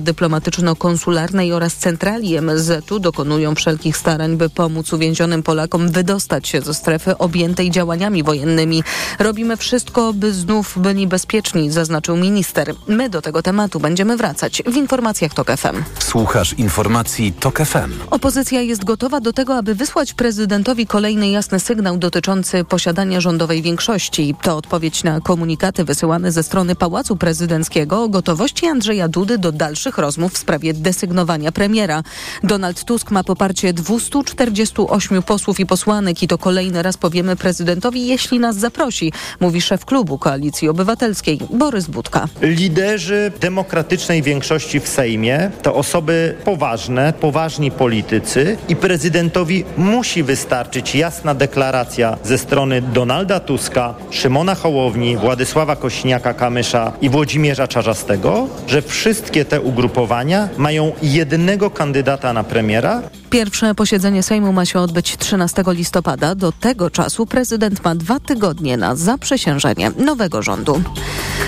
dyplomatyczno-konsularnej oraz centrali MSZ-u dokonują wszelkich starań, by pomóc uwięzionym Polakom wydostać się ze strefy objętej działaniami wojennymi. Robimy wszystko, by znów byli bezpieczni, zaznaczył minister. My do tego tematu będziemy wracać w informacjach TOK FM. Słuchasz informacji TOK FM. Opozycja jest gotowa do tego, aby wysłać prezydentowi kolejny jasny sygnał dotyczący posiadania rządowej większości. To odpowiedź na komunikaty wysyłane ze strony Pałacu Prezydenckiego o gotowości Andrzeja Dudy do dalszych rozmów w sprawie desygnowania premiera. Donald Tusk ma poparcie 248 posłów i posłanek i to kolejny raz powiemy prezydentowi, jeśli nas zaprosi, mówi szef klubu Koalicji Obywatelskiej Borys Budka. Liderzy demokratycznej większości w Sejmie to osoby poważne, poważni politycy i prezydentowi musi wystarczyć jasna deklaracja ze strony Donalda Tuska, Szymona Hołowni, Władysława Kośniaka-Kamysza i Włodzimierza Czarzastego, że wszystkie te mają jednego kandydata na premiera. Pierwsze posiedzenie Sejmu ma się odbyć 13 listopada. Do tego czasu prezydent ma dwa tygodnie na zaprzysiężenie nowego rządu.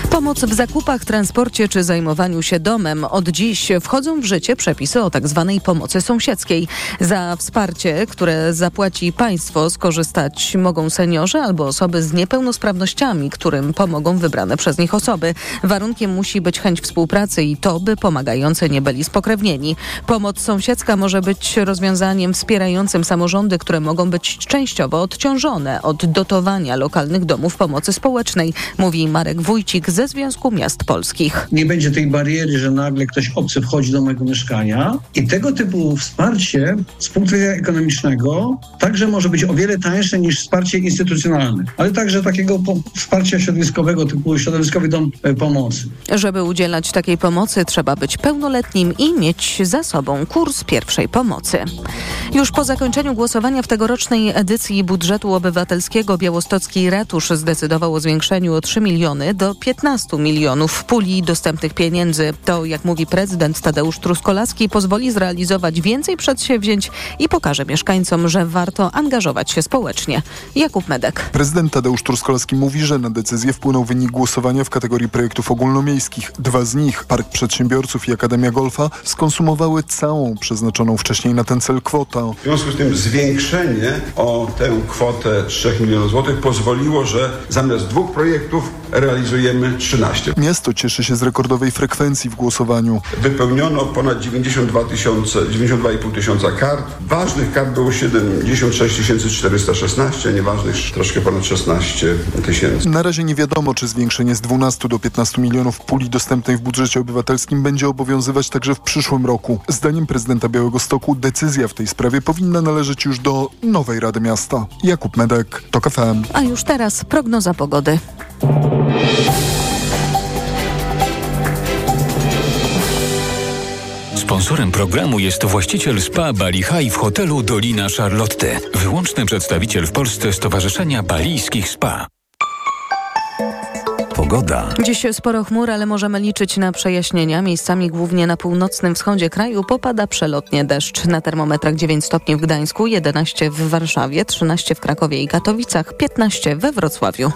Pomoc w zakupach, transporcie czy zajmowaniu się domem. Od dziś wchodzą w życie przepisy o tzw. Tak pomocy sąsiedzkiej. Za wsparcie, które zapłaci państwo, skorzystać mogą seniorzy albo osoby z niepełnosprawnościami, którym pomogą wybrane przez nich osoby. Warunkiem musi być chęć współpracy i to, by pomagający nie byli spokrewnieni. Pomoc sąsiedzka może być rozwiązaniem wspierającym samorządy, które mogą być częściowo odciążone od dotowania lokalnych domów pomocy społecznej, mówi Marek Wójcik ze Związku Miast Polskich. Nie będzie tej bariery, że nagle ktoś obcy wchodzi do mojego mieszkania i tego typu wsparcie z punktu widzenia ekonomicznego także może być o wiele tańsze niż wsparcie instytucjonalne, ale także takiego wsparcia środowiskowego typu środowiskowy dom e, pomocy. Żeby udzielać takiej pomocy trzeba być pełnoletnim i mieć za sobą kurs pierwszej pomocy. Już po zakończeniu głosowania w tegorocznej edycji budżetu obywatelskiego Białostocki Ratusz zdecydował o zwiększeniu o 3 miliony do 15 milionów puli dostępnych pieniędzy. To, jak mówi prezydent Tadeusz Truskolaski, pozwoli zrealizować więcej przedsięwzięć i pokaże mieszkańcom, że warto angażować się społecznie. Jakub Medek. Prezydent Tadeusz Truskolaski mówi, że na decyzję wpłynął wynik głosowania w kategorii projektów ogólnomiejskich. Dwa z nich, Park Przedsiębiorców i Akademia Golfa, skonsumowały całą przeznaczoną wcześniej na ten cel kwotę. W związku z tym zwiększenie o tę kwotę 3 milionów złotych pozwoliło, że zamiast dwóch projektów realizujemy 13. Miasto cieszy się z rekordowej frekwencji w głosowaniu. Wypełniono ponad 92 tysiące, 92,5 tysiąca kart. Ważnych kart było 76 416, nieważnych troszkę ponad 16 tysięcy. Na razie nie wiadomo, czy zwiększenie z 12 do 15 milionów puli dostępnej w budżecie obywatelskim będzie obowiązywać także w przyszłym roku. Zdaniem prezydenta Białego Stoku decyzja w tej sprawie powinna należeć już do nowej Rady Miasta. Jakub Medek, TOK FM. A już teraz prognoza pogody. Sponsorem programu jest właściciel spa Bali High w hotelu Dolina Charlotte. Wyłączny przedstawiciel w Polsce Stowarzyszenia Balijskich Spa. Pogoda. Dziś sporo chmur, ale możemy liczyć na przejaśnienia. Miejscami głównie na północnym wschodzie kraju popada przelotnie deszcz. Na termometrach 9 stopni w Gdańsku, 11 w Warszawie, 13 w Krakowie i Katowicach, 15 we Wrocławiu.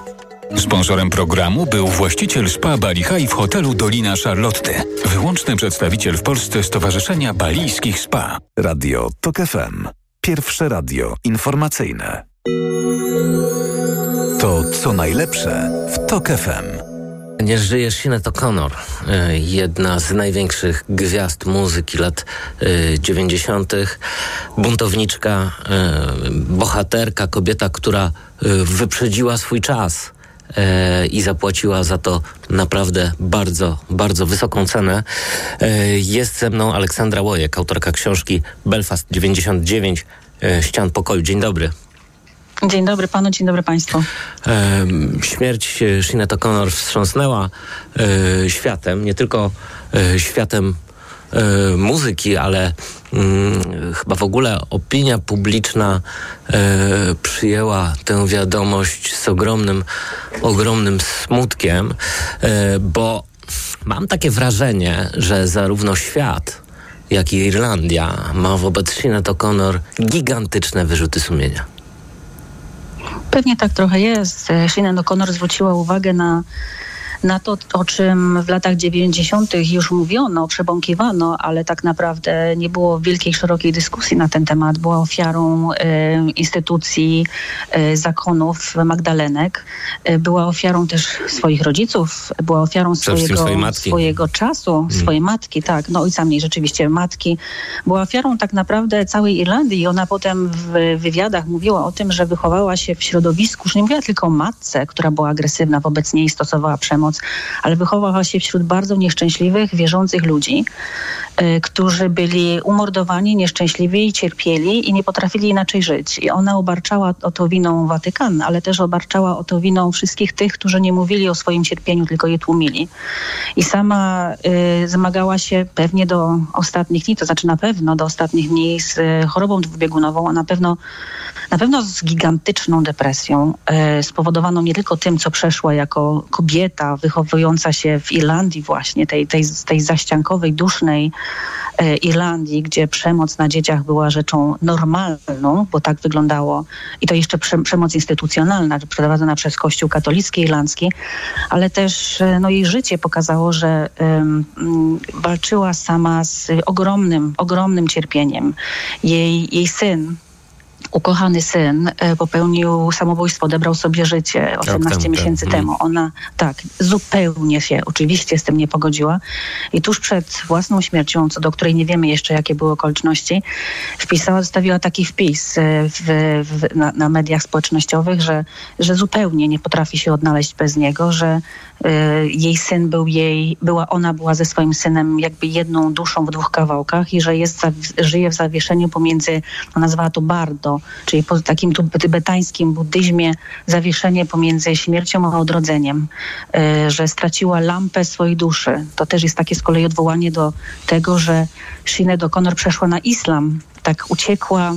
Sponsorem programu był właściciel spa Bali High w hotelu Dolina Charlotte. Wyłączny przedstawiciel w Polsce Stowarzyszenia Balijskich Spa. Radio TOK FM. Pierwsze radio informacyjne. To co najlepsze w TOK FM. Nie żyjesz Sinead O'Connor, y, jedna z największych gwiazd muzyki lat 90., y, buntowniczka, y, bohaterka, kobieta, która wyprzedziła swój czas i zapłaciła za to naprawdę bardzo, bardzo wysoką cenę. Jest ze mną Aleksandra Łojek, autorka książki Belfast 99, Ścian Pokoju. Dzień dobry. Dzień dobry panu, dzień dobry państwu. śmierć Sinead O'Connor wstrząsnęła e, światem, nie tylko e, światem e, muzyki, ale mm, chyba w ogóle opinia publiczna przyjęła tę wiadomość z ogromnym, ogromnym smutkiem, bo mam takie wrażenie, że zarówno świat, jak i Irlandia ma wobec Sinead O'Connor gigantyczne wyrzuty sumienia. Pewnie tak trochę jest. Sinead O'Connor zwróciła uwagę na na to, o czym w latach 90. już mówiono, przebąkiwano, ale tak naprawdę nie było wielkiej, szerokiej dyskusji na ten temat. Była ofiarą e, instytucji, e, zakonów Magdalenek. E, była ofiarą też swoich rodziców, była ofiarą swojego, swojego czasu, hmm. swojej matki, tak, no ojca mniej rzeczywiście, matki. Była ofiarą tak naprawdę całej Irlandii i ona potem w wywiadach mówiła o tym, że wychowała się w środowisku, już nie mówiła tylko o matce, która była agresywna wobec niej, stosowała przemoc, ale wychowała się wśród bardzo nieszczęśliwych, wierzących ludzi, którzy byli umordowani, nieszczęśliwi i cierpieli i nie potrafili inaczej żyć. I ona obarczała o to winą Watykan, ale też obarczała o to winą wszystkich tych, którzy nie mówili o swoim cierpieniu, tylko je tłumili. I sama y, zmagała się pewnie do ostatnich dni, to znaczy na pewno do ostatnich dni z y, chorobą dwubiegunową, a na pewno na pewno z gigantyczną depresją, e, spowodowaną nie tylko tym, co przeszła jako kobieta wychowująca się w Irlandii właśnie, tej, tej, tej zaściankowej, dusznej Irlandii, gdzie przemoc na dzieciach była rzeczą normalną, bo tak wyglądało i to jeszcze prze, przemoc instytucjonalna, przeprowadzona przez Kościół katolicki irlandzki, ale też e, no, jej życie pokazało, że um, walczyła sama z ogromnym, ogromnym cierpieniem. Jej, jej syn, ukochany syn e, popełnił samobójstwo, odebrał sobie życie 18 temu, miesięcy tak. temu. Ona tak, zupełnie się oczywiście z tym nie pogodziła i tuż przed własną śmiercią, co do której nie wiemy jeszcze jakie były okoliczności, wpisała, zostawiła taki wpis e, w, w, na, na, mediach społecznościowych, że, że zupełnie nie potrafi się odnaleźć bez niego, że jej syn był jej, była ona była ze swoim synem jakby jedną duszą w dwóch kawałkach i że jest, żyje w zawieszeniu pomiędzy, nazwała to bardo, czyli po takim tybetańskim buddyzmie zawieszenie pomiędzy śmiercią a odrodzeniem, e, że straciła lampę swojej duszy. To też jest takie z kolei odwołanie do tego, że Sinead O'Connor przeszła na islam, tak uciekła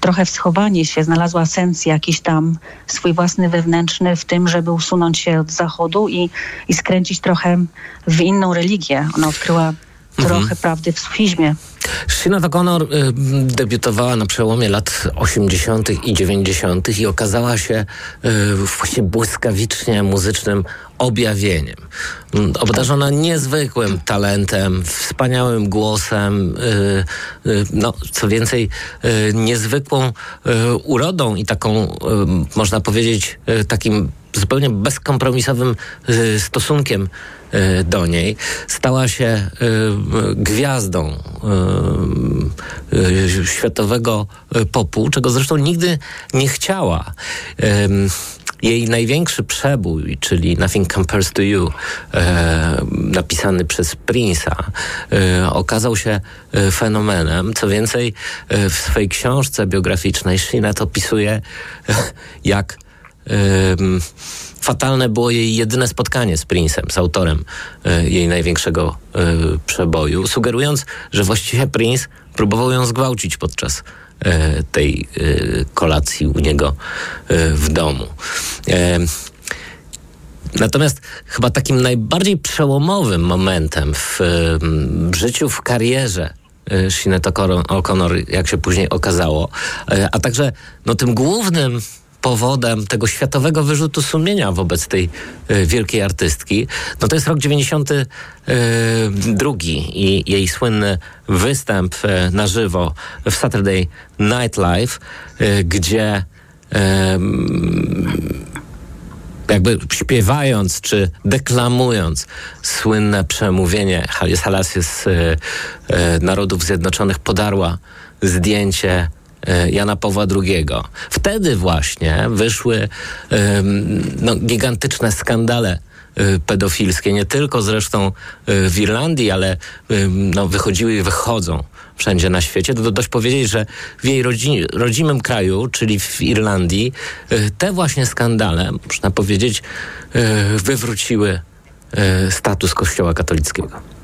trochę w schowanie się, znalazła sens jakiś tam swój własny wewnętrzny w tym, żeby usunąć się od zachodu i, i skręcić trochę w inną religię. Ona odkryła mhm. trochę prawdy w sufizmie. Sinead O'Connor y, debiutowała na przełomie lat 80. i 90. i okazała się y, właśnie błyskawicznie muzycznym objawieniem. Obdarzona niezwykłym talentem, wspaniałym głosem, y, no, co więcej, niezwykłą urodą i taką, można powiedzieć, takim zupełnie bezkompromisowym stosunkiem do niej, stała się e, gwiazdą e, światowego popu, czego zresztą nigdy nie chciała. Jej największy przebój, czyli Nothing Compares to You, napisany przez Prince'a, okazał się fenomenem. Co więcej, w swojej książce biograficznej Sinead opisuje, jak fatalne było jej jedyne spotkanie z Prince'em, z autorem y, jej największego y, przeboju, sugerując, że właściwie Prince próbował ją zgwałcić podczas y, tej kolacji u niego w domu. Natomiast chyba takim najbardziej przełomowym momentem w, w życiu, w karierze Sinead O'Connor, jak się później okazało, a także no, tym głównym powodem tego światowego wyrzutu sumienia wobec tej y, wielkiej artystki, no to jest rok 92 y, i jej słynny występ y, na żywo w Saturday Night Live, gdzie jakby śpiewając czy deklamując słynne przemówienie Haile Selassie z Narodów Zjednoczonych podarła zdjęcie E, Jana Pawła II. Wtedy właśnie wyszły no, gigantyczne skandale e, pedofilskie, nie tylko zresztą e, w Irlandii, ale no, wychodziły i wychodzą wszędzie na świecie. To dość powiedzieć, że w jej rodzi rodzimym kraju, czyli w Irlandii, te właśnie skandale, można powiedzieć, wywróciły status Kościoła katolickiego.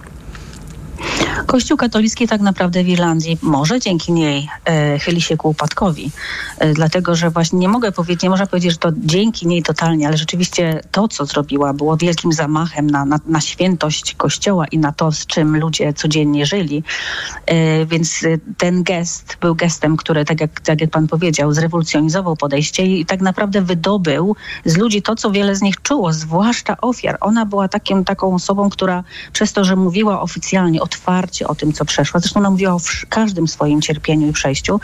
Kościół katolicki tak naprawdę w Irlandii może dzięki niej e, chyli się ku upadkowi, e, dlatego że właśnie nie mogę powiedzieć, nie można powiedzieć, że to dzięki niej totalnie, ale rzeczywiście to, co zrobiła, było wielkim zamachem na, na, na świętość Kościoła i na to, z czym ludzie codziennie żyli. E, więc e, ten gest był gestem, który, tak jak, tak jak pan powiedział, zrewolucjonizował podejście i tak naprawdę wydobył z ludzi to, co wiele z nich czuło, zwłaszcza ofiar. Ona była takim, taką osobą, która przez to, że mówiła oficjalnie, otwarcie o tym, co przeszła, zresztą ona mówiła o każdym swoim cierpieniu i przejściu,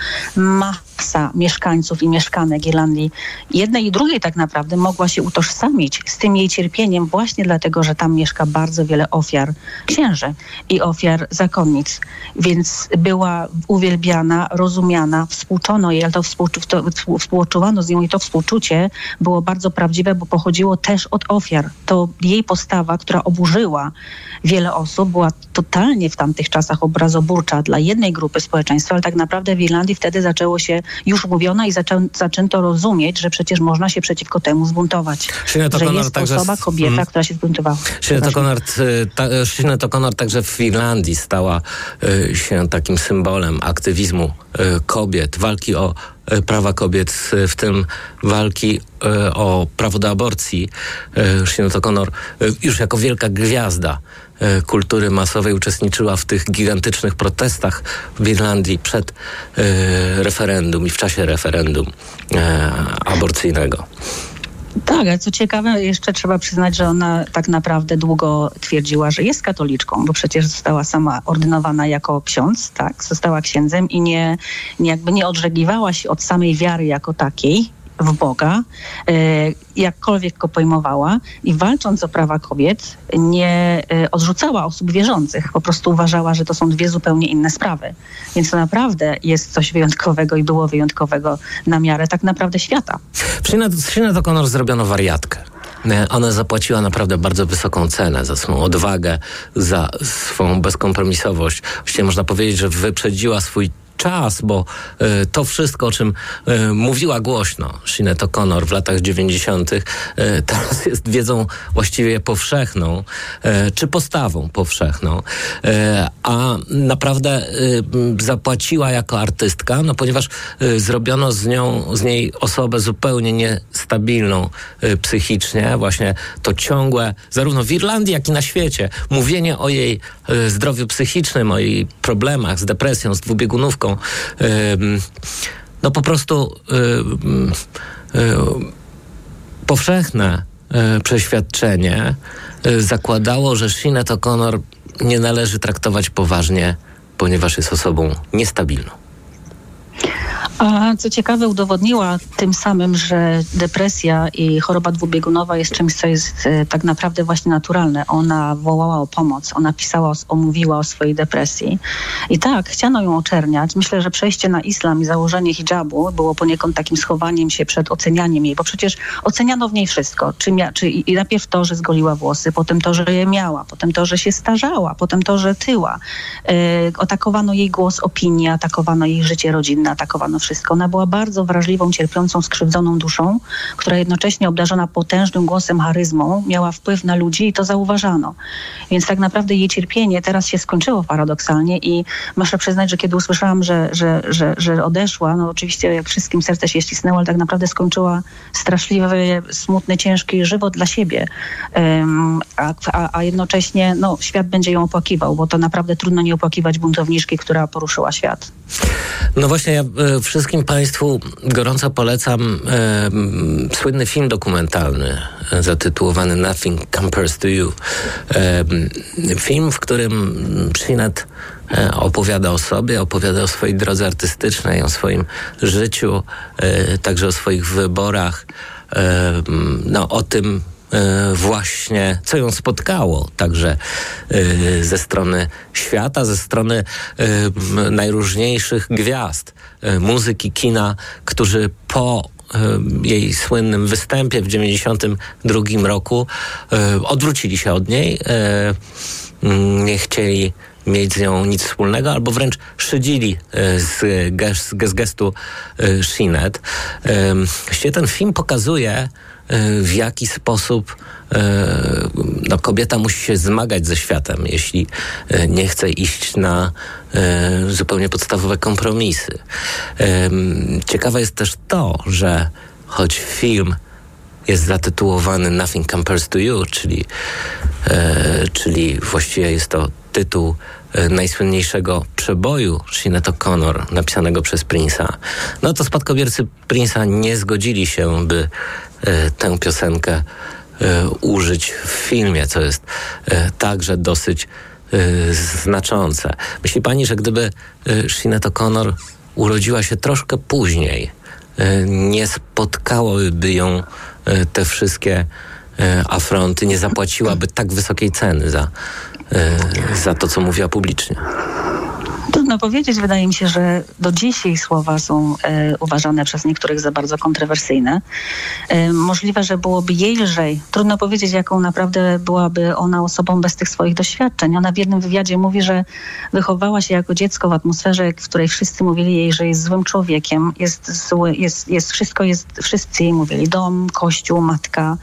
mieszkańców i mieszkanek Irlandii, jednej i drugiej tak naprawdę, mogła się utożsamić z tym jej cierpieniem właśnie dlatego, że tam mieszka bardzo wiele ofiar księży i ofiar zakonnic. Więc była uwielbiana, rozumiana, współczono jej, ale to, współczu, to współczuwano z nią i to współczucie było bardzo prawdziwe, bo pochodziło też od ofiar. To jej postawa, która oburzyła wiele osób, była totalnie w tamtych czasach obrazoburcza dla jednej grupy społeczeństwa, ale tak naprawdę w Irlandii wtedy zaczęło się, już mówiono i zaczę, zaczęto rozumieć, że przecież można się przeciwko temu zbuntować. Sinead że jest także osoba, kobieta, mm. która się zbuntowała. Przepraszam. O'Connor, y, ta, także w Irlandii stała y, się takim symbolem aktywizmu y, kobiet, walki o prawa kobiet, w tym walki o prawo do aborcji. O'Connor y, już jako wielka gwiazda kultury masowej uczestniczyła w tych gigantycznych protestach w Irlandii przed y, referendum i w czasie referendum y, aborcyjnego. Tak, ale co ciekawe, jeszcze trzeba przyznać, że ona tak naprawdę długo twierdziła, że jest katoliczką, bo przecież została sama ordynowana jako ksiądz, tak, została księdzem i nie, nie jakby nie odżegliwała się od samej wiary jako takiej w Boga, e, jakkolwiek go pojmowała i walcząc o prawa kobiet nie e, odrzucała osób wierzących, po prostu uważała, że to są dwie zupełnie inne sprawy. Więc to naprawdę jest coś wyjątkowego i było wyjątkowego na miarę tak naprawdę świata. Sinead O'Connor zrobiono wariatkę. E, Ona zapłaciła naprawdę bardzo wysoką cenę za swoją odwagę, za swą bezkompromisowość. Właściwie można powiedzieć, że wyprzedziła swój czas, bo e, to wszystko, o czym e, mówiła głośno Sinead O'Connor w latach 90., e, teraz jest wiedzą właściwie powszechną, czy postawą powszechną, a naprawdę zapłaciła jako artystka, no ponieważ zrobiono z nią, z niej osobę zupełnie niestabilną psychicznie, właśnie to ciągłe, zarówno w Irlandii, jak i na świecie, mówienie o jej zdrowiu psychicznym, o jej problemach z depresją, z dwubiegunówką, no po prostu powszechne e, przeświadczenie e, zakładało, że Sinead O'Connor nie należy traktować poważnie, ponieważ jest osobą niestabilną. A co ciekawe, udowodniła tym samym, że depresja i choroba dwubiegunowa jest czymś, co jest e, tak naprawdę właśnie naturalne. Ona wołała o pomoc, ona pisała, o, o- swojej depresji. I tak, chciano ją oczerniać. Myślę, że przejście na islam i założenie hijabu było poniekąd takim schowaniem się przed ocenianiem jej, bo przecież oceniano w niej wszystko. Czy, mia, czy i najpierw to, że zgoliła włosy, potem to, że je miała, potem to, że się starzała, potem to, że tyła. E, atakowano jej głos opinii, atakowano jej życie rodzinne, atakowano wszystko. Ona była bardzo wrażliwą, cierpiącą, skrzywdzoną duszą, która jednocześnie obdarzona potężnym głosem, charyzmą, miała wpływ na ludzi i to zauważano. Więc tak naprawdę jej cierpienie teraz się skończyło paradoksalnie i muszę przyznać, że kiedy usłyszałam, że, że, że, że odeszła, no oczywiście jak wszystkim serce się ścisnęło, ale tak naprawdę skończyła straszliwy, smutny, ciężki żywot dla siebie. Em, a, a, a jednocześnie no, świat będzie ją opłakiwał, bo to naprawdę trudno nie opłakiwać buntowniczki, która poruszyła świat. No właśnie, ja e, wszystkim Państwu gorąco polecam e, słynny film dokumentalny e, zatytułowany Nothing Compares to You. E, film, w którym e, opowiada o sobie, opowiada o swojej drodze artystycznej, o swoim życiu, e, także o swoich wyborach, e, no, o tym, właśnie, co ją spotkało, także e, ze strony świata, ze strony e, najróżniejszych gwiazd e, muzyki, kina, którzy po e, jej słynnym występie w 92 roku e, odwrócili się od niej, e, nie chcieli mieć z nią nic wspólnego, albo wręcz szydzili e, z, gest, z gestu e. Em, Właściwie ten film pokazuje, e, w jaki sposób e, no, kobieta musi się zmagać ze światem, jeśli nie chce iść na zupełnie podstawowe kompromisy. Ciekawe jest też to, że choć film jest zatytułowany Nothing Compares to You, czyli, e, czyli właściwie jest to tytuł e, najsłynniejszego przeboju Sinead O'Connor, napisanego przez Prince'a. No to spadkobiercy Prince'a nie zgodzili się, by e, tę piosenkę e, użyć w filmie, co jest także dosyć znaczące. Myśli pani, że gdyby Sinead O'Connor urodziła się troszkę później, nie spotkałoby ją te wszystkie afronty, nie zapłaciłaby tak wysokiej ceny za, za to, co mówiła publicznie. Trudno powiedzieć. Wydaje mi się, że do dziś jej słowa są e, uważane przez niektórych za bardzo kontrowersyjne. E, możliwe, że byłoby jej lżej. Trudno powiedzieć, jaką naprawdę byłaby ona osobą bez tych swoich doświadczeń. Ona w jednym wywiadzie mówi, że wychowała się jako dziecko w atmosferze, w której wszyscy mówili jej, że jest złym człowiekiem, jest zły, jest, jest wszystko jest, wszyscy jej mówili, dom, kościół, matka,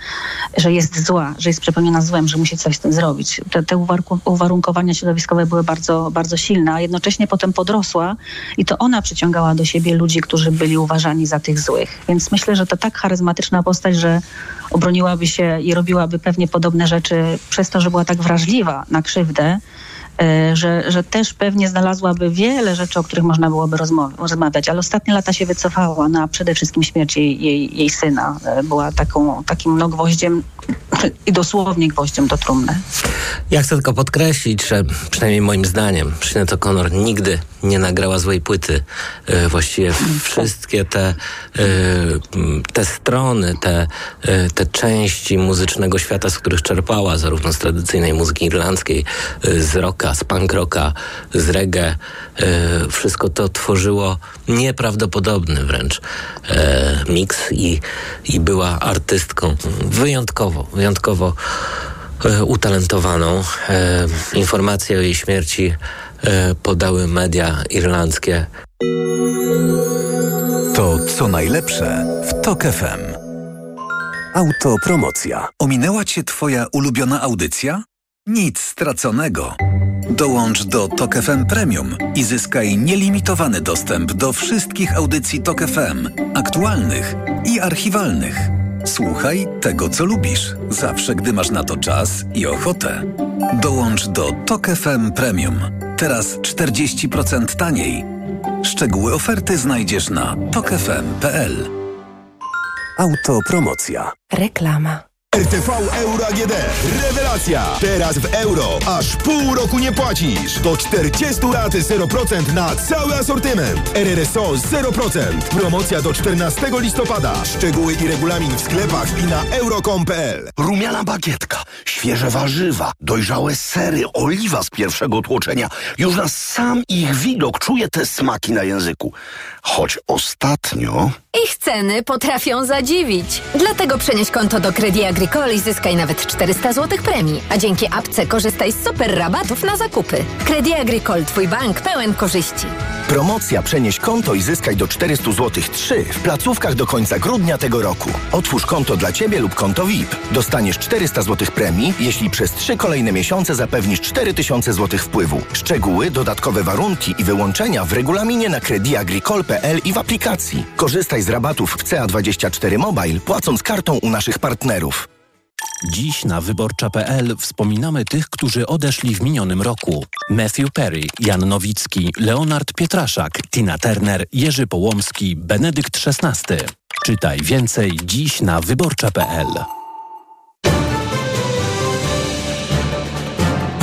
że jest zła, że jest przepełniona złem, że musi coś z tym zrobić. Te, te uwarunkowania środowiskowe były bardzo, bardzo silne, a jednocześnie potem podrosła i to ona przyciągała do siebie ludzi, którzy byli uważani za tych złych. Więc myślę, że to tak charyzmatyczna postać, że obroniłaby się i robiłaby pewnie podobne rzeczy przez to, że była tak wrażliwa na krzywdę, E, że, że też pewnie znalazłaby wiele rzeczy, o których można byłoby rozmawiać, ale ostatnie lata się wycofała na przede wszystkim śmierć jej, jej, jej syna. E, była taką, takim no, gwoździem i dosłownie gwoździem do trumny. Ja chcę tylko podkreślić, że przynajmniej moim zdaniem Sinead O'Connor nigdy nie nagrała złej płyty. E, właściwie wszystkie te, te strony, te, te części muzycznego świata, z których czerpała, zarówno z tradycyjnej muzyki irlandzkiej, z rocka, z punk rocka, z reggae. E, wszystko to tworzyło nieprawdopodobny wręcz e, miks i, i była artystką wyjątkowo, wyjątkowo e, utalentowaną. Informacje o jej śmierci podały media irlandzkie. To co najlepsze w TOK FM. Autopromocja. Ominęła Cię Twoja ulubiona audycja? Nic straconego. Dołącz do Tok FM Premium i zyskaj nielimitowany dostęp do wszystkich audycji Tok FM, aktualnych i archiwalnych. Słuchaj tego, co lubisz, zawsze gdy masz na to czas i ochotę. Dołącz do Tok FM Premium. Teraz 40% taniej. Szczegóły oferty znajdziesz na tokefm.pl. Autopromocja. Reklama. RTV Euro AGD. Rewelacja! Teraz w euro. Aż pół roku nie płacisz. Do 40 lat 0% na cały asortyment. RRSO 0%. Promocja do 14 listopada. Szczegóły i regulamin w sklepach i na euro.com.pl. Rumiana bagietka, świeże warzywa, dojrzałe sery, oliwa z pierwszego tłoczenia. Już na sam ich widok czuję te smaki na języku. Choć ostatnio... Ich ceny potrafią zadziwić. Dlatego przenieś konto do Credit Agricole i zyskaj nawet 400 zł premii. A dzięki apce korzystaj z super rabatów na zakupy. Credit Agricole, twój bank pełen korzyści. Promocja Przenieś konto i zyskaj do 400 zł 3 w placówkach do końca grudnia tego roku. Otwórz konto dla Ciebie lub konto VIP. Dostaniesz 400 zł premii, jeśli przez 3 kolejne miesiące zapewnisz 4000 zł wpływu. Szczegóły, dodatkowe warunki i wyłączenia w regulaminie na crediagricole.pl i w aplikacji. Korzystaj z rabatów w CA24 Mobile, płacąc kartą u naszych partnerów. Dziś na wyborcza.pl wspominamy tych, którzy odeszli w minionym roku. Matthew Perry, Jan Nowicki, Leonard Pietraszak, Tina Turner, Jerzy Połomski, Benedykt XVI. Czytaj więcej dziś na wyborcza.pl.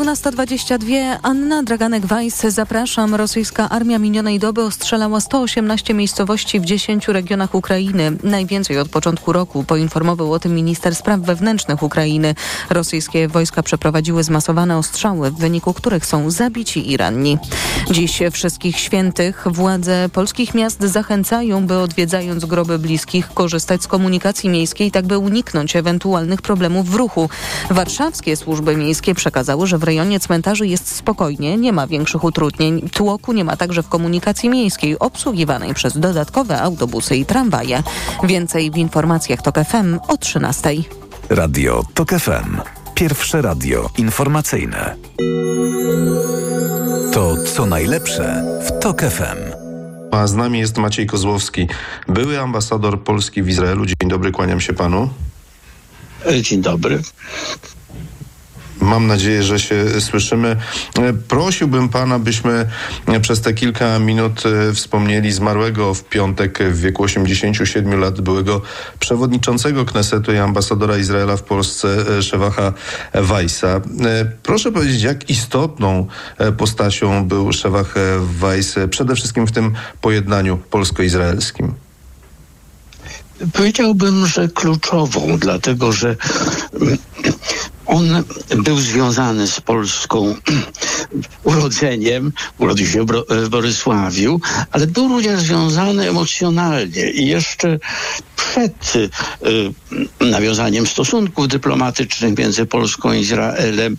12.22. Anna Draganek-Weiss. Zapraszam. Rosyjska armia minionej doby ostrzelała 118 miejscowości w 10 regionach Ukrainy. Najwięcej od początku roku. Poinformował o tym minister spraw wewnętrznych Ukrainy. Rosyjskie wojska przeprowadziły zmasowane ostrzały, w wyniku których są zabici i ranni. Dziś wszystkich świętych władze polskich miast zachęcają, by odwiedzając groby bliskich korzystać z komunikacji miejskiej, tak by uniknąć ewentualnych problemów w ruchu. Warszawskie służby miejskie przekazały, że w rejonie cmentarzy jest spokojnie, nie ma większych utrudnień. Tłoku nie ma także w komunikacji miejskiej obsługiwanej przez dodatkowe autobusy i tramwaje. Więcej w informacjach TOK FM o 13. Radio TOK FM. Pierwsze radio informacyjne. To co najlepsze w TOK FM. A z nami jest Maciej Kozłowski, były ambasador Polski w Izraelu. Dzień dobry, kłaniam się panu. Dzień dobry. Mam nadzieję, że się słyszymy. Prosiłbym pana, byśmy przez te kilka minut e, wspomnieli zmarłego w piątek w wieku 87 lat byłego przewodniczącego Knesetu i ambasadora Izraela w Polsce e, Szewacha Weissa. E, proszę powiedzieć, jak istotną postacią był Szewach Weiss przede wszystkim w tym pojednaniu polsko-izraelskim? Powiedziałbym, że kluczową, dlatego że on był związany z Polską urodzeniem, urodził się w Borysławiu, ale był również związany emocjonalnie i jeszcze przed y, nawiązaniem stosunków dyplomatycznych między Polską i Izraelem,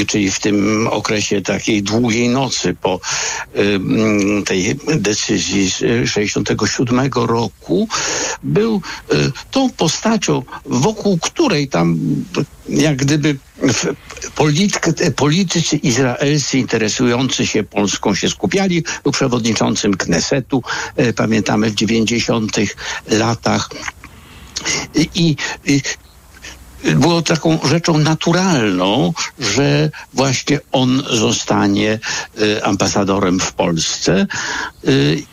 y, czyli w tym okresie takiej długiej nocy po y, tej decyzji z 67 roku, był y, tą postacią, wokół której tam jak gdyby politycy izraelscy interesujący się Polską się skupiali. Był przewodniczącym Knesetu, e, pamiętamy w 90. latach. I, i było taką rzeczą naturalną, że właśnie on zostanie e, ambasadorem w Polsce e,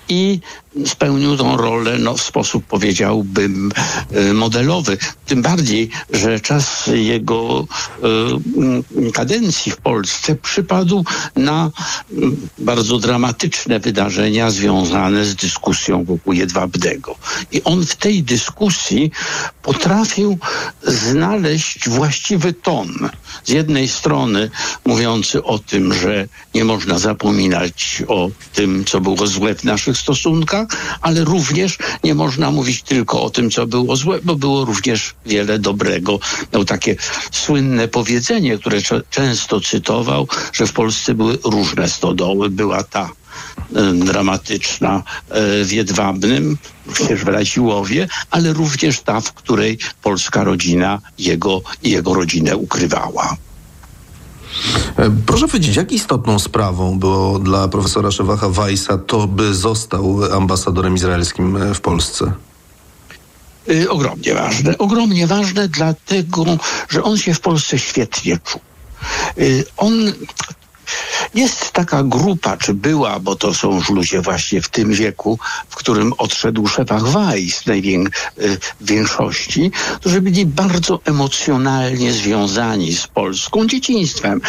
i spełnił tą rolę no, w sposób, powiedziałbym, e, modelowy. Tym bardziej, że czas jego y, kadencji w Polsce przypadł na bardzo dramatyczne wydarzenia związane z dyskusją wokół Jedwabnego. I on w tej dyskusji potrafił znaleźć właściwy ton. Z jednej strony mówiący o tym, że nie można zapominać o tym, co było złe w naszych stosunkach, ale również nie można mówić tylko o tym, co było złe, bo było również wiele dobrego. Miał takie słynne powiedzenie, które często cytował, że w Polsce były różne stodoły. Była ta dramatyczna e, w Jedwabnym, w Raziłowie, ale również ta, w której polska rodzina jego jego rodzinę ukrywała. E, proszę powiedzieć, jak istotną sprawą było dla profesora Szewacha Weissa to, by został ambasadorem izraelskim e, w Polsce? Y, ogromnie ważne. Ogromnie ważne dlatego, że on się w Polsce świetnie czuł. Y, on jest taka grupa, czy była, bo to są już ludzie właśnie w tym wieku, w którym odszedł Szefach Weiss w większości, którzy byli bardzo emocjonalnie związani z Polską dzieciństwem.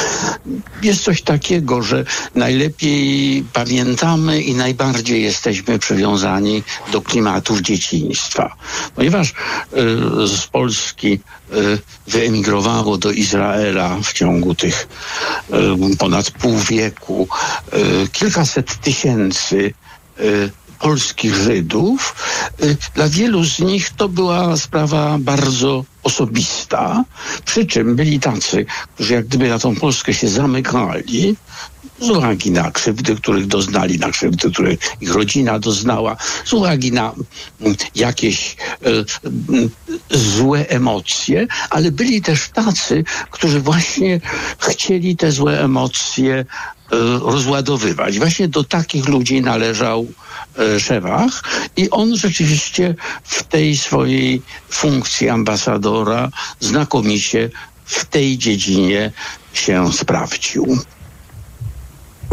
Jest coś takiego, że najlepiej pamiętamy i najbardziej jesteśmy przywiązani do klimatów dzieciństwa. Ponieważ y, z Polski y, wyemigrowało do Izraela w ciągu tych y, ponad pół wieku y, kilkaset tysięcy y, polskich Żydów. Y, dla wielu z nich to była sprawa bardzo osobista, przy czym byli tacy, którzy jak gdyby na tą Polskę się zamykali, z uwagi na krzywdy, których doznali, na krzywdy, których ich rodzina doznała, z uwagi na mm, jakieś e, złe emocje, ale byli też tacy, którzy właśnie chcieli te złe emocje rozładowywać. Właśnie do takich ludzi należał e, Szewach i on rzeczywiście w tej swojej funkcji ambasadora znakomicie w tej dziedzinie się sprawdził.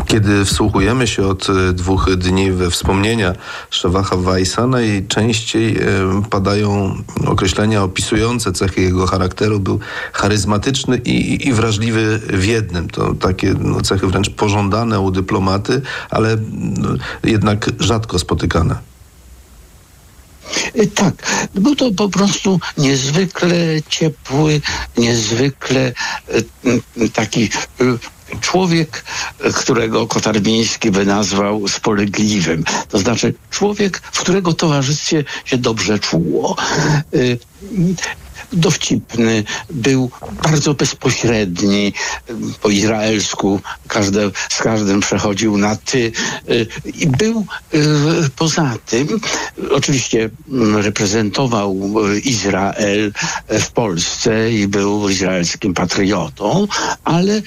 Kiedy wsłuchujemy się od e, dwóch dni we wspomnienia Szewacha Weissa, najczęściej e, padają określenia opisujące cechy jego charakteru. Był charyzmatyczny i, i wrażliwy w jednym. To takie no, cechy wręcz pożądane u dyplomaty, ale no, jednak rzadko spotykane. Y, Tak, był to po prostu niezwykle ciepły, niezwykle taki człowiek, którego Kotarbiński by nazwał spolegliwym. To znaczy człowiek, w którego towarzystwie się dobrze czuło. Y, dowcipny, był bardzo bezpośredni, po izraelsku każde, z każdym przechodził na ty y, i był y, poza tym, oczywiście mm, reprezentował Izrael w Polsce i był izraelskim patriotą, ale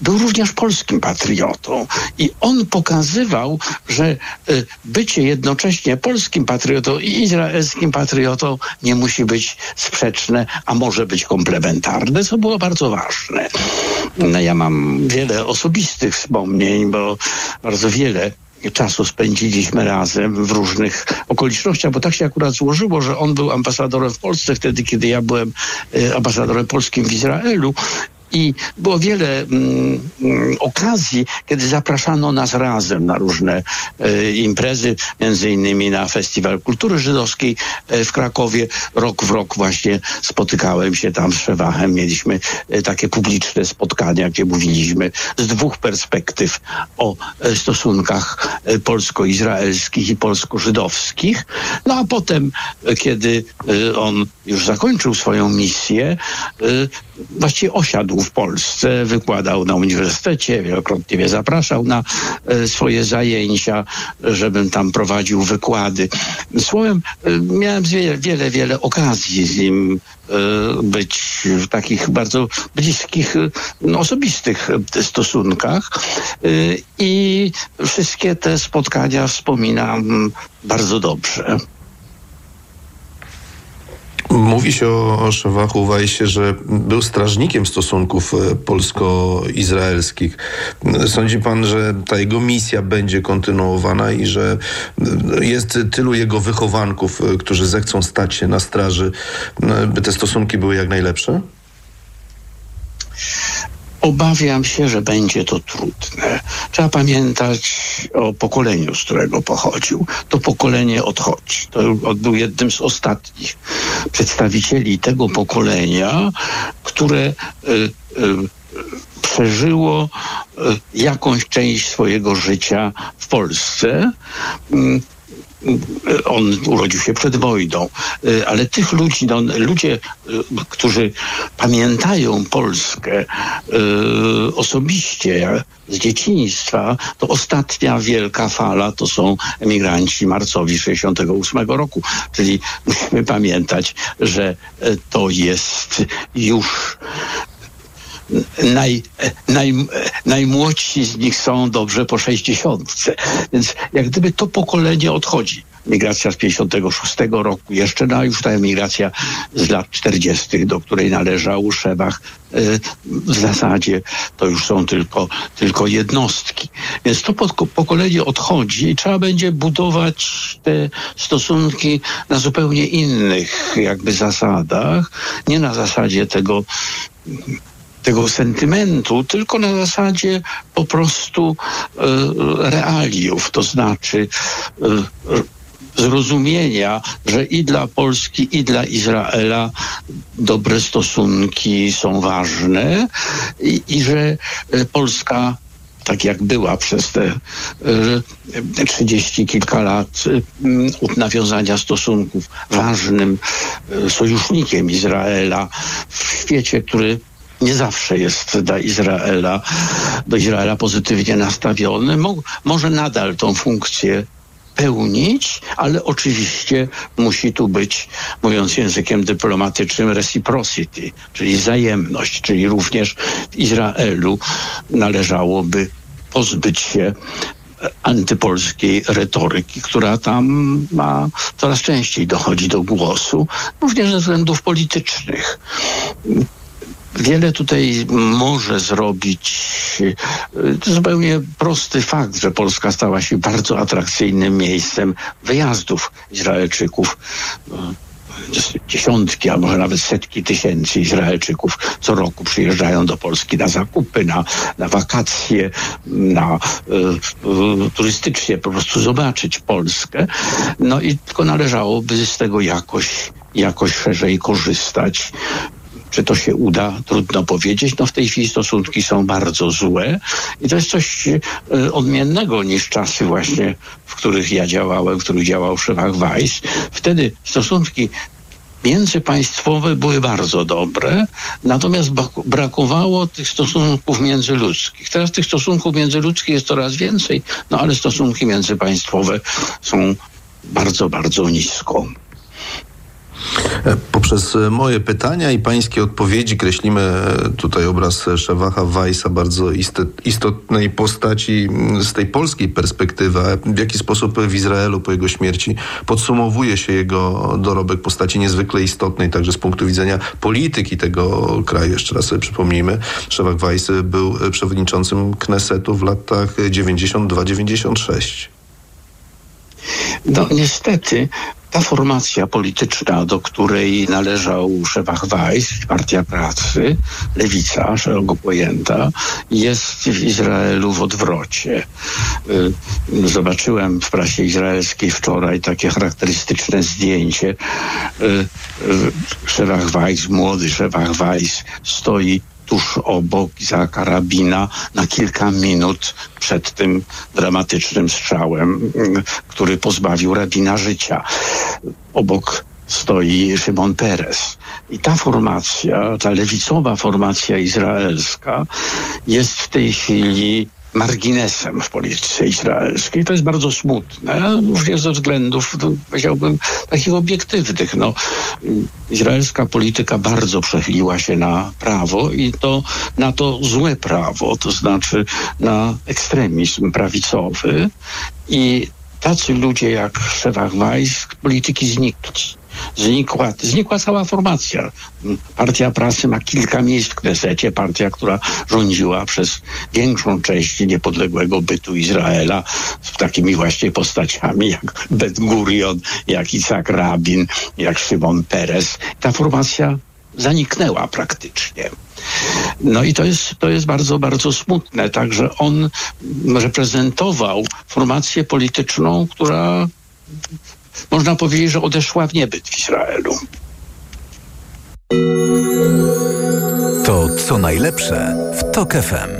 był również polskim patriotą i on pokazywał, że y, bycie jednocześnie polskim patriotą i izraelskim patriotą nie musi być sprzeczne, a może być komplementarne, co było bardzo ważne. No, ja mam wiele osobistych wspomnień, bo bardzo wiele czasu spędziliśmy razem w różnych okolicznościach, bo tak się akurat złożyło, że on był ambasadorem w Polsce wtedy, kiedy ja byłem y, ambasadorem polskim w Izraelu i było wiele mm, mm, okazji, kiedy zapraszano nas razem na różne e, imprezy, między innymi na Festiwal Kultury Żydowskiej e, w Krakowie. Rok w rok właśnie spotykałem się tam z Szewachem. Mieliśmy e, takie publiczne spotkania, gdzie mówiliśmy z dwóch perspektyw o stosunkach polsko-izraelskich i polsko-żydowskich. No a potem, kiedy on już zakończył swoją misję, właściwie osiadł w Polsce, wykładał na uniwersytecie, wielokrotnie mnie zapraszał na e, swoje zajęcia, żebym tam prowadził wykłady. Słowem, e, miałem wiele, wiele, wiele okazji z nim e, być w takich bardzo bliskich, no, osobistych stosunkach i wszystkie te spotkania wspominam bardzo dobrze. Mówi się o, Szewachu Wajsie, że był strażnikiem stosunków e, polsko-izraelskich. Sądzi pan, że ta jego misja będzie kontynuowana i że e, jest tylu jego wychowanków, e, którzy zechcą stać się na straży, by te stosunki były jak najlepsze? Obawiam się, że będzie to trudne. Trzeba pamiętać o pokoleniu, z którego pochodził. To pokolenie odchodzi. To był jednym z ostatnich przedstawicieli tego pokolenia, które y, y, przeżyło y, jakąś część swojego życia w Polsce. Mm, on urodził się przed wojną, y, ale tych ludzi, no, ludzie, y, którzy pamiętają Polskę y, osobiście z dzieciństwa, to ostatnia wielka fala to są emigranci marcowi 68 roku, czyli musimy pamiętać, że to jest już naj, naj, najmłodsi z nich są dobrze po 60. Więc jak gdyby to pokolenie odchodzi. Migracja z 56 roku, jeszcze no, już ta emigracja z lat 40., do której należał Szewach, y, w zasadzie to już są tylko, tylko jednostki. Więc to pokolenie odchodzi i trzeba będzie budować te stosunki na zupełnie innych jakby zasadach, nie na zasadzie tego tego sentymentu, tylko na zasadzie po prostu e, realiów, to znaczy e, zrozumienia, że i dla Polski, i dla Izraela dobre stosunki są ważne i, i że e, Polska tak jak była przez te trzydzieści kilka lat nawiązania stosunków ważnym sojusznikiem Izraela w świecie, który nie zawsze jest dla Izraela, do Izraela pozytywnie nastawiony, mo, może nadal tą funkcję pełnić, ale oczywiście musi tu być, mówiąc językiem dyplomatycznym, reciprocity, czyli wzajemność, czyli również w Izraelu należałoby pozbyć się antypolskiej retoryki, która tam ma coraz częściej dochodzi do głosu, również ze względów politycznych wiele tutaj może zrobić to zupełnie prosty fakt, że Polska stała się bardzo atrakcyjnym miejscem wyjazdów Izraelczyków dziesiątki, a może nawet setki tysięcy Izraelczyków co roku przyjeżdżają do Polski na zakupy, na, na wakacje, na y, y, turystycznie po prostu zobaczyć Polskę. No i tylko należałoby z tego jakoś, jakoś szerzej korzystać. Czy to się uda? Trudno powiedzieć. No w tej chwili stosunki są bardzo złe i to jest coś y, odmiennego niż czasy właśnie, w których ja działałem, w których działał Szewach Weiss. Wtedy stosunki międzypaństwowe były bardzo dobre, natomiast brakowało tych stosunków międzyludzkich. Teraz tych stosunków międzyludzkich jest coraz więcej, no ale stosunki międzypaństwowe są bardzo, bardzo nisko. Poprzez moje pytania i pańskie odpowiedzi kreślimy tutaj obraz Szewacha Weissa, bardzo istotnej postaci z tej polskiej perspektywy. W jaki sposób w Izraelu po jego śmierci podsumowuje się jego dorobek postaci niezwykle istotnej, także z punktu widzenia polityki tego kraju. Jeszcze raz sobie przypomnijmy, Szewach Weiss był przewodniczącym Knesetu w latach 92-96. No niestety ta formacja polityczna, do której należał Szewach Weiss, Partia Pracy, lewica szeroko pojęta, jest w Izraelu w odwrocie. Y, zobaczyłem w prasie izraelskiej wczoraj takie charakterystyczne zdjęcie. Y, y, Szewach Weiss, młody Szewach Weiss stoi tuż obok za karabina na kilka minut przed tym dramatycznym strzałem, który pozbawił rabina życia. Obok stoi Szymon Peres. I ta formacja, ta lewicowa formacja izraelska jest w tej chwili marginesem w polityce izraelskiej. To jest bardzo smutne, również ze względów, no, powiedziałbym, takich obiektywnych. No, izraelska polityka bardzo przechyliła się na prawo i to na to złe prawo, to znaczy na ekstremizm prawicowy i tacy ludzie jak Szewach Weiss polityki znikli znikła, znikła cała formacja. Partia Prasy ma kilka miejsc w Knesecie, partia, która rządziła przez większą część niepodległego bytu Izraela z takimi właśnie postaciami jak Ben Gurion, jak Isaac Rabin, jak Szymon Peres. Ta formacja zaniknęła praktycznie. No i to jest, to jest bardzo, bardzo smutne. Także on reprezentował formację polityczną, która można powiedzieć, że odeszła w niebyt w Izraelu. To co najlepsze w TOK FM.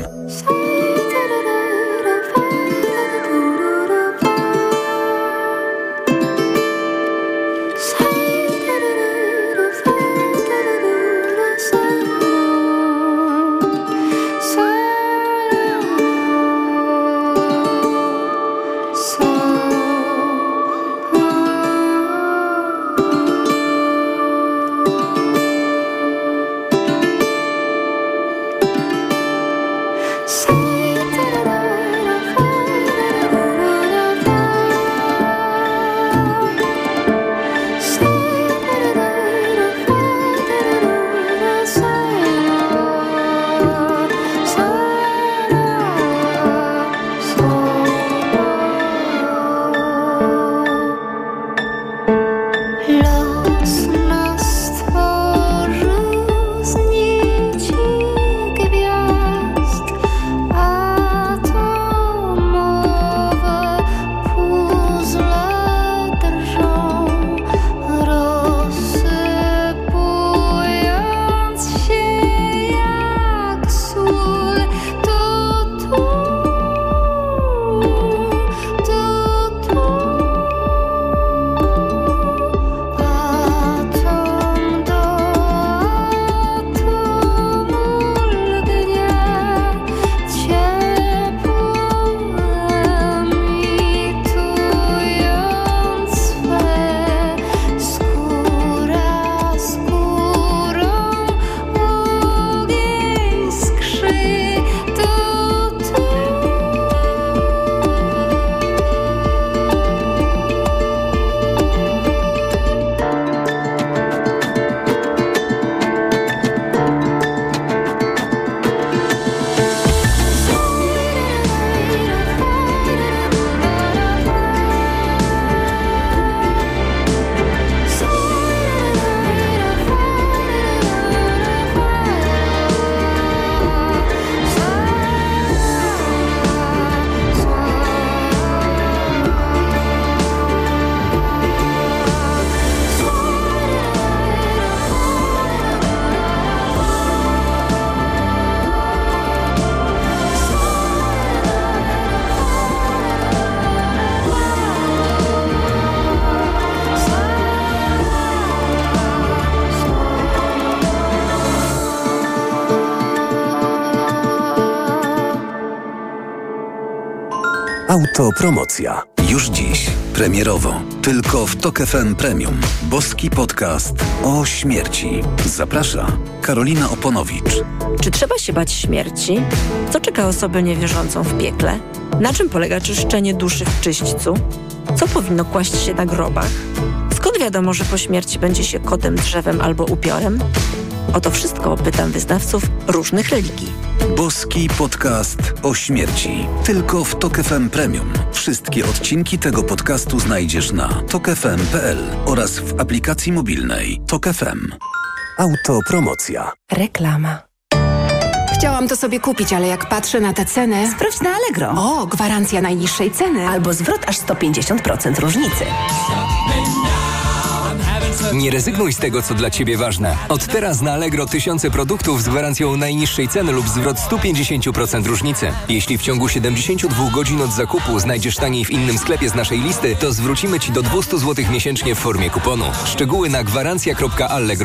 Autopromocja. Już dziś, premierowo, tylko w Tok FM Premium. Boski podcast o śmierci. Zaprasza Karolina Oponowicz. Czy trzeba się bać śmierci? Co czeka osobę niewierzącą w piekle? Na czym polega czyszczenie duszy w czyśćcu? Co powinno kłaść się na grobach? Skąd wiadomo, że po śmierci będzie się kotem, drzewem albo upiorem? O to wszystko pytam wyznawców różnych religii. Boski podcast o śmierci. Tylko w Tok FM Premium. Wszystkie odcinki tego podcastu znajdziesz na tokefm.pl oraz w aplikacji mobilnej Tok FM. Autopromocja. Reklama. Chciałam to sobie kupić, ale jak patrzę na te ceny... Sprawdź na Allegro. O, gwarancja najniższej ceny. Albo zwrot aż 150% różnicy. Nie rezygnuj z tego, co dla Ciebie ważne. Od teraz na Allegro tysiące produktów z gwarancją najniższej ceny lub zwrot 150% różnicy. Jeśli w ciągu 72 godzin od zakupu znajdziesz taniej w innym sklepie z naszej listy, to zwrócimy Ci do 200 zł miesięcznie w formie kuponu. Szczegóły na gwarancja.allegro.pl